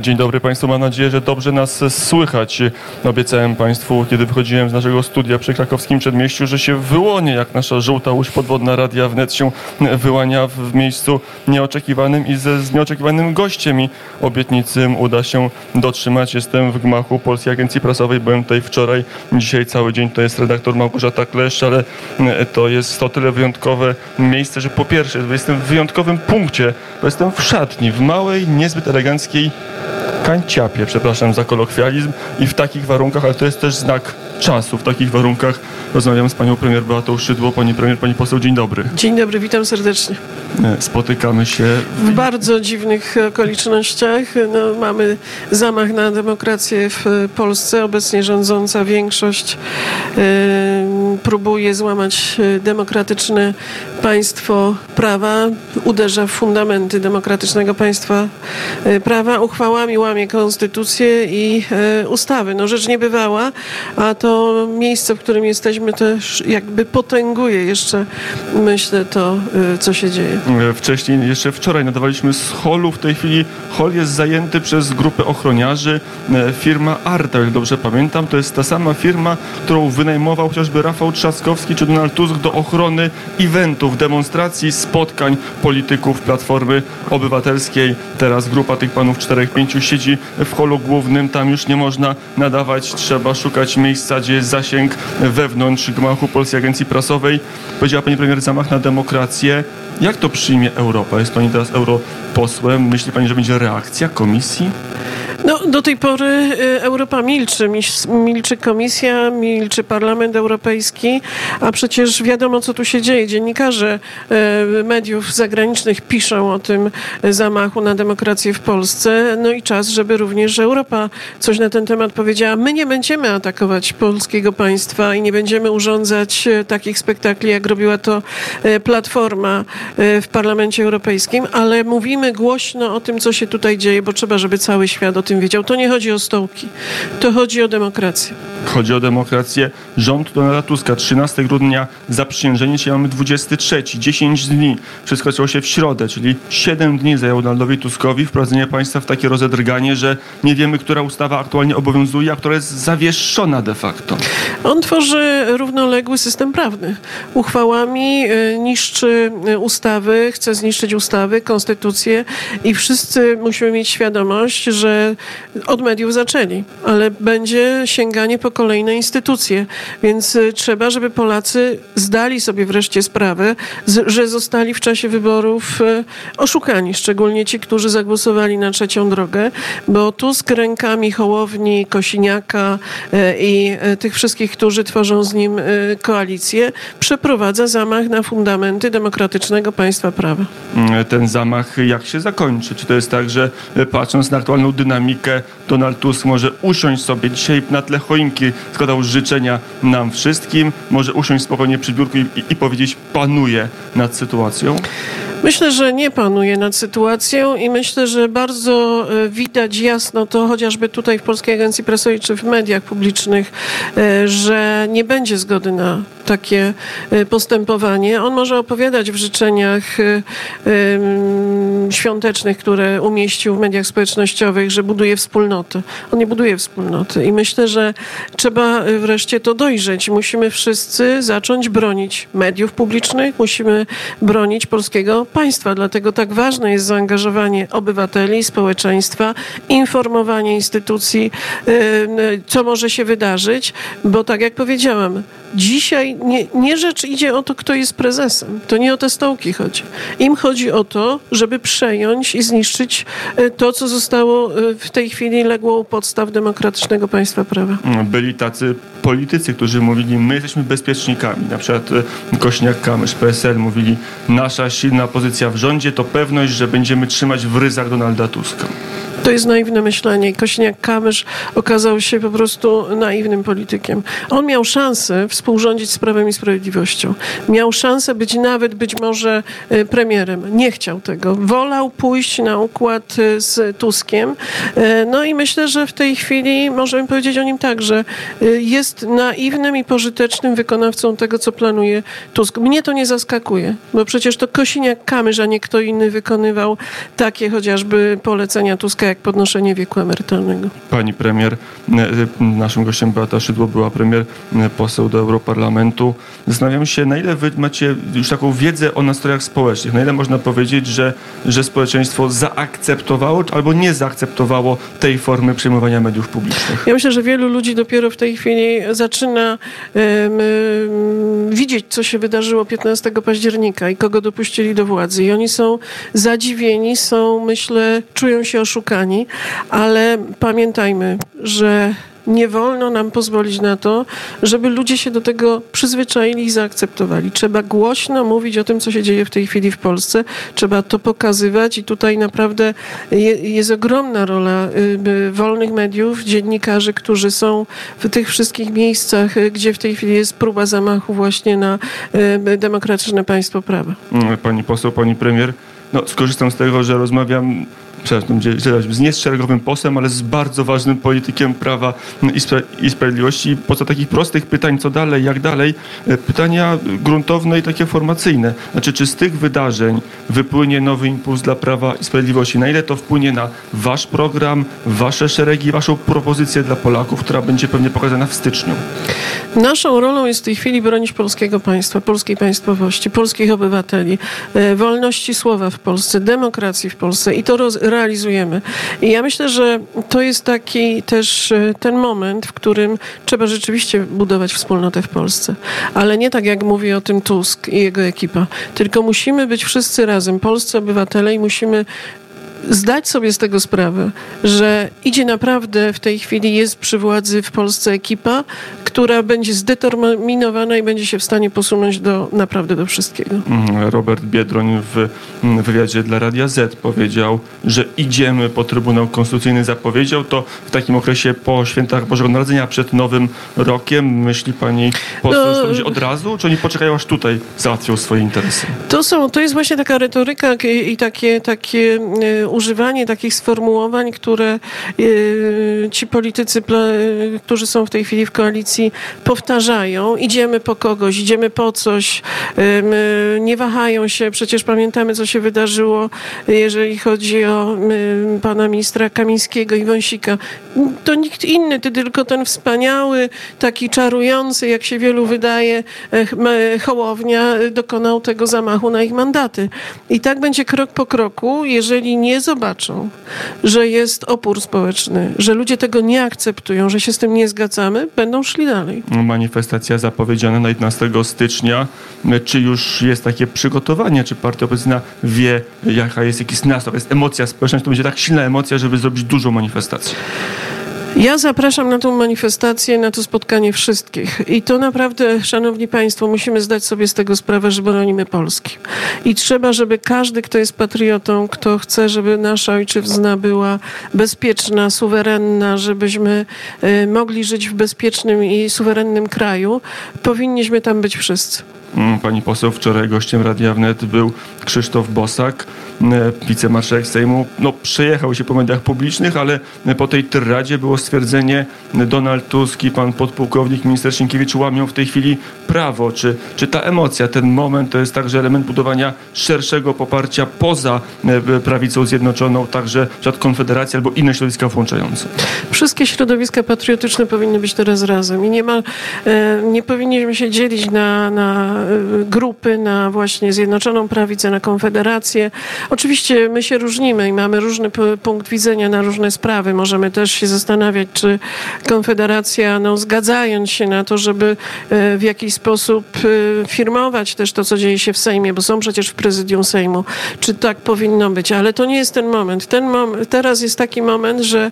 Dzień dobry Państwu. Mam nadzieję, że dobrze nas słychać. Obiecałem Państwu, kiedy wychodziłem z naszego studia przy krakowskim przedmieściu, że się wyłonię, jak nasza żółta łódź podwodna Radia Wnet się wyłania w miejscu nieoczekiwanym i ze z nieoczekiwanym gościem. I obietnicy uda się dotrzymać. Jestem w gmachu Polskiej Agencji Prasowej. Byłem tutaj wczoraj. Dzisiaj cały dzień to jest redaktor Małgorzata Kleszcz, ale to jest to tyle wyjątkowe miejsce, że po pierwsze jestem w wyjątkowym punkcie, bo jestem w szatni, w małej, niezbyt eleganckiej kanciapie, przepraszam za kolokwializm i w takich warunkach, ale to jest też znak czasu. W takich warunkach rozmawiam z panią premier Beatą Szydło. Pani premier, pani poseł, dzień dobry. Dzień dobry, witam serdecznie. E, spotykamy się w bardzo dziwnych okolicznościach. No, mamy zamach na demokrację w Polsce. Obecnie rządząca większość y, próbuje złamać e, demokratyczne państwo prawa, uderza w fundamenty demokratycznego państwa prawa, uchwałami łamie konstytucję i y, ustawy. No rzecz niebywała, a to miejsce, w którym jesteśmy, też jakby potęguje jeszcze, myślę, to, co się dzieje. E, wcześniej, jeszcze wczoraj nadawaliśmy z holu. W tej chwili hol jest zajęty przez grupę ochroniarzy. E, firma Arta, jak dobrze pamiętam, to jest ta sama firma, którą wynajmował chociażby Rafał Trzaskowski czy Donald Tusk do ochrony eventów, demonstracji, spotkań polityków Platformy Obywatelskiej. Teraz grupa tych panów czterech, pięciu siedzi w holu głównym. Tam już nie można nadawać, trzeba szukać miejsca zasadzie jest zasięg wewnątrz gmachu Polskiej Agencji Prasowej. Powiedziała pani premier zamach na demokrację. Jak to przyjmie Europa? Jest pani teraz europosłem. Myśli pani, że będzie reakcja komisji? No, do tej pory y, Europa milczy. Milczy Komisja, milczy Parlament Europejski, a przecież wiadomo, co tu się dzieje. Dziennikarze y, mediów zagranicznych piszą o tym zamachu na demokrację w Polsce. No i czas, żeby również Europa coś na ten temat powiedziała. My nie będziemy atakować polskiego państwa i nie będziemy urządzać y, takich spektakli, jak robiła to Platforma w Parlamencie Europejskim, ale mówimy głośno o tym, co się tutaj dzieje, bo trzeba, żeby cały świat o tym wiedział. To nie chodzi o stołki, to chodzi o demokrację. Chodzi o demokrację. Rząd Donalda Tuska 13 grudnia zaprzysiężenie, dzisiaj mamy 23, 10 dni. Wszystko zaczęło się w środę, czyli 7 dni zajęło Donaldowi Tuskowi wprowadzenie państwa w takie rozedrganie, że nie wiemy, która ustawa aktualnie obowiązuje, a która jest zawieszona de facto. On tworzy równoległy system prawny. Uchwałami y, niszczy y, ustawy, chce zniszczyć ustawy, konstytucję i wszyscy musimy mieć świadomość, że od mediów zaczęli, ale będzie sięganie po kolejne instytucje, więc y, trzeba, żeby Polacy zdali sobie wreszcie sprawę, że zostali w czasie wyborów y, oszukani, szczególnie ci, którzy zagłosowali na trzecią drogę, bo tu z rękami Hołowni, Kosiniaka y, i tych wszystkich, którzy tworzą z nim koalicję, przeprowadza zamach na fundamenty demokratycznego państwa prawa. Mm, ten zamach jak się zakończy? Czy to jest tak, że patrząc na aktualną dynamikę, Donald Tusk może usiąść sobie dzisiaj na tle choinki, składał życzenia nam wszystkim, może usiąść spokojnie przy biurku i, i, i powiedzieć panuje nad sytuacją? Myślę, że nie panuje nad sytuacją i myślę, że bardzo e, widać jasno to chociażby tutaj w Polskiej Agencji Prasowej czy w mediach publicznych, e, że nie będzie zgody na takie e, postępowanie. On może opowiadać w życzeniach świątecznych, które umieścił w mediach społecznościowych, że buduje wspólnotę. On nie buduje wspólnoty i myślę, że trzeba wreszcie to dojrzeć. Musimy wszyscy zacząć bronić mediów publicznych, musimy bronić polskiego państwa. Dlatego tak ważne jest zaangażowanie obywateli, społeczeństwa, informowanie instytucji, y, y, co może się wydarzyć, bo tak jak powiedziałam, dzisiaj nie, nie rzecz idzie o to, kto jest prezesem. To nie o te stołki chodzi. Im chodzi o to, żeby przejąć i zniszczyć y, to, co zostało w tej chwili legło u podstaw demokratycznego państwa prawa. Byli tacy politycy, którzy mówili, my jesteśmy bezpiecznikami. Na przykład Kośniak-Kamysz, PSL mówili, nasza silna pozycja w rządzie to pewność, że będziemy trzymać w ryzach Donalda Tuska. To jest naiwne myślenie. Kośniak-Kamysz okazał się po prostu naiwnym politykiem. On miał szansę współrządzić z Prawem i Sprawiedliwością. Miał szansę być nawet być może e, premierem. Nie chciał tego. Wolał pójść na układ e, z Tuskiem. E, no i myślę, że w tej chwili możemy powiedzieć o nim tak, że jest naiwnym i pożytecznym wykonawcą tego, co planuje Tusk. Mnie to nie zaskakuje, bo przecież to Kosiniak-Kamysz, a nie kto inny wykonywał takie chociażby polecenia Tuska jak podnoszenie wieku emerytalnego. Pani premier, e, naszym gościem Beata Szydło była premier, e, poseł do Europarlamentu. Zastanawiam się, na ile wy macie już taką wiedzę o nastrojach społecznych, na ile można powiedzieć, że, że społeczeństwo zaakceptowało albo nie zaakceptowało tej formy przyjmowania mediów publicznych? Ja myślę, że wielu ludzi dopiero w tej chwili zaczyna um, widzieć, co się wydarzyło 15 października i kogo dopuścili do władzy. I oni są zadziwieni, są, myślę, czują się oszukani, ale pamiętajmy, że nie wolno nam pozwolić na to, żeby ludzie się do tego przyzwyczaili i zaakceptowali. Trzeba głośno mówić o tym, co się dzieje w tej chwili w Polsce. Trzeba to pokazywać i tutaj naprawdę jest ogromna rola y, wolnych mediów, dziennikarzy, którzy są w tych wszystkich miejscach, y, gdzie w tej chwili jest próba zamachu właśnie na y, demokratyczne państwo prawa. Pani poseł, pani premier, no, skorzystam z tego, że rozmawiam przepraszam, z nieszeregowym posłem, ale z bardzo ważnym politykiem prawa i, spra i sprawiedliwości. Poza takich prostych pytań, co dalej, jak dalej, e, pytania gruntowne i takie formacyjne. Znaczy, czy z tych wydarzeń wypłynie nowy impuls dla prawa i sprawiedliwości? Na ile to wpłynie na wasz program, wasze szeregi, waszą propozycję dla Polaków, która będzie pewnie pokazana w styczniu? Naszą rolą jest w tej chwili bronić polskiego państwa, polskiej państwowości, polskich obywateli, e, wolności słowa w Polsce, demokracji w Polsce i to realizujemy. I ja myślę, że to jest taki też e, ten moment, w którym trzeba rzeczywiście budować wspólnotę w Polsce. Ale nie tak, jak mówi o tym Tusk i jego ekipa, tylko musimy być wszyscy razem, polscy obywatele i musimy zdać sobie z tego sprawę, że idzie naprawdę w tej chwili, jest przy władzy w Polsce ekipa, która będzie zdeterminowana i będzie się w stanie posunąć do naprawdę do wszystkiego. Mhm, Robert Biedroń w wywiadzie dla Radia Z powiedział, że idziemy po Trybunał Konstytucyjny. Zapowiedział to w takim okresie po świętach Bożego Narodzenia, przed Nowym Rokiem. Myśli pani poseł, no, że to będzie od razu, czy oni poczekają aż tutaj załatwią swoje interesy? To, są, to jest właśnie taka retoryka i takie, takie e, używanie takich sformułowań, które e, ci politycy, którzy są w tej chwili w koalicji, powtarzają. Idziemy po kogoś, idziemy po coś, nie wahają się. Przecież pamiętamy, co się wydarzyło, jeżeli chodzi o pana ministra Kamińskiego i Wąsika. To nikt inny, ty tylko ten wspaniały, taki czarujący, jak się wielu wydaje, e, Hołownia dokonał tego zamachu na ich mandaty. I tak będzie krok po kroku, jeżeli nie zobaczą, że jest opór społeczny, że ludzie tego nie akceptują, że się z tym nie zgadzamy, będą szli dalej. Manifestacja zapowiedziana na 11 stycznia. Czy już jest takie przygotowanie? Czy partia opozycyjna wie, jaka jest jakiś nastrój, jest emocja społeczna? To będzie tak silna emocja, żeby zrobić dużą manifestację? Ja zapraszam na tą manifestację, na to spotkanie wszystkich. I to naprawdę, szanowni państwo, musimy zdać sobie z tego sprawę, że bronimy Polski. I trzeba, żeby każdy, kto jest patriotą, kto chce, żeby nasza ojczyzna była bezpieczna, suwerenna, żebyśmy y, mogli żyć w bezpiecznym i suwerennym kraju, powinniśmy tam być wszyscy. Mm, pani poseł, wczoraj gościem Radia Wnet był Krzysztof Bosak, e, wicemarszałek Sejmu. No, przejechał się po mediach publicznych, ale po tej tyradzie było stwierdzenie Donald Tusk i pan podpułkownik minister Sienkiewicz łamią w tej chwili prawo. Czy, czy ta emocja, ten moment to jest także element budowania szerszego poparcia poza prawicą zjednoczoną, także przed Konfederacji albo inne środowiska włączające? Wszystkie środowiska patriotyczne powinny być teraz razem i nie ma, e, nie powinniśmy się dzielić na, na grupy, na właśnie Zjednoczoną Prawicę, na Konfederację. Oczywiście my się różnimy i mamy różny punkt widzenia na różne sprawy. Możemy też się zastanawiać, czy Konfederacja, no, zgadzając się na to, żeby e, w jakiś sposób e, firmować też to, co dzieje się w Sejmie, bo są przecież w prezydium Sejmu, czy tak powinno być. Ale to nie jest ten moment. Ten mom teraz jest taki moment, że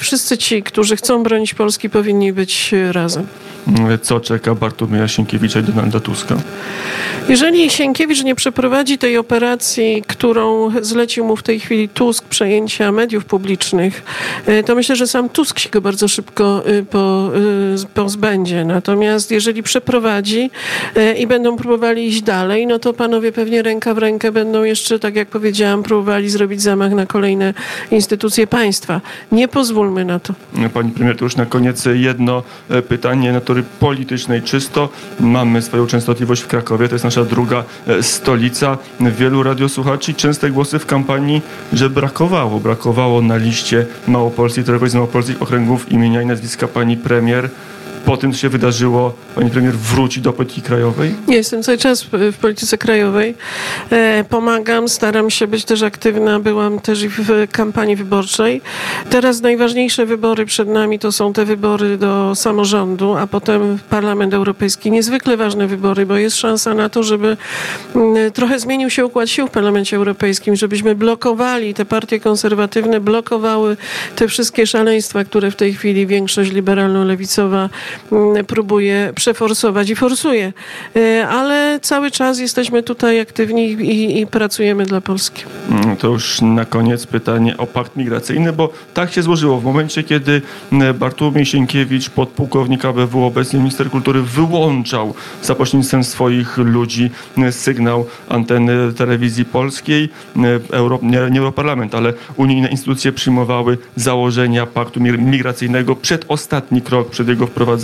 wszyscy ci, którzy chcą bronić Polski, powinni być razem. Co czeka Bartłomieja Sienkiewicza i Donalda Tuska? Jeżeli Sienkiewicz nie przeprowadzi tej operacji, którą zlecił mu w tej chwili Tusk, przejęcia mediów publicznych, e, to myślę, że sam Tusk się go bardzo szybko e, po, e, pozbędzie. Natomiast jeżeli przeprowadzi i będą próbowali iść dalej, no to panowie pewnie ręka w rękę będą jeszcze, tak jak powiedziałam, próbowali zrobić zamach na kolejne instytucje państwa. Nie pozwólmy na to. Pani premier, to już na koniec jedno pytanie. No to natury politycznej czysto. Mamy swoją częstotliwość w Krakowie, to jest nasza druga e, stolica. Wielu radiosłuchaczy, częste głosy w kampanii, że brakowało, brakowało na liście Małopolski, któregoś z małopolskich okręgów imienia i nazwiska pani premier. Po tym, co się wydarzyło, pani premier wróci do polityki krajowej? Nie jestem cały czas w polityce krajowej. E, Pomagam, staram się być też aktywna. Byłam też w kampanii wyborczej. Teraz najważniejsze wybory przed nami to są te wybory do samorządu, a potem Parlament Europejski. Niezwykle ważne wybory, bo jest szansa na to, żeby mm, trochę zmienił się układ sił w Parlamencie Europejskim, żebyśmy blokowali, te partie konserwatywne blokowały te wszystkie szaleństwa, które w tej chwili większość liberalno-lewicowa próbuje przeforsować i forsuje. E, Ale cały czas jesteśmy tutaj aktywni i, i pracujemy dla Polski. Mm, To już na koniec pytanie o pakt migracyjny, bo tak się złożyło. W momencie, kiedy m, Bartłomiej Sienkiewicz, podpułkownik ABW, obecnie minister kultury, wyłączał za pośrednictwem swoich ludzi sygnał anteny telewizji polskiej, Euro, nie, nie Europarlament, ale unijne instytucje przyjmowały założenia paktu mi- migracyjnego. Przedostatni krok przed jego wprowadzeniem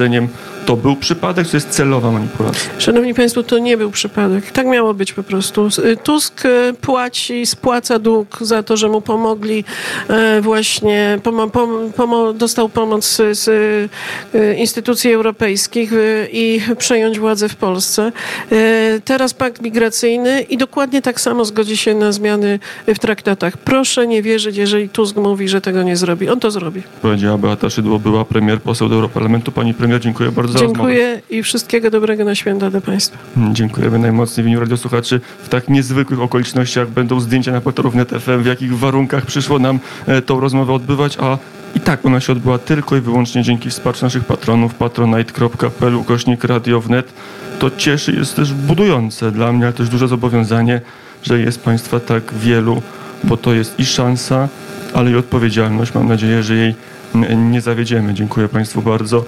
to był przypadek, to jest celowa manipulacja. Szanowni Państwo, to nie był przypadek. Tak miało być po prostu. Y, Tusk y, płaci, spłaca dług za to, że mu pomogli e, właśnie, pomo, pom, pomo, dostał pomoc z, y, instytucji europejskich y, i przejąć władzę w Polsce. Teraz pakt migracyjny i dokładnie tak samo zgodzi się na zmiany w traktatach. Proszę nie wierzyć, jeżeli Tusk mówi, że tego nie zrobi. On to zrobi. Powiedziała Beata Szydło, była premier, poseł do Europarlamentu. Pani premier, dziękuję bardzo rozmowę. Dziękuję i wszystkiego dobrego na święta dla Państwa. Dziękujemy najmocniej w imieniu radiosłuchaczy. W tak niezwykłych okolicznościach będą zdjęcia na portalu Wnet FM, w jakich warunkach przyszło nam e, tą rozmowę odbywać, a i tak ona się odbyła tylko i wyłącznie dzięki wsparciu naszych patronów patronite.pl ukośnik Radio Wnet. To cieszy, jest też budujące dla mnie, ale też duże zobowiązanie, że jest Państwa tak wielu, bo to jest i szansa, ale i odpowiedzialność. Mam nadzieję, że jej nie zawiedziemy. Dziękuję Państwu bardzo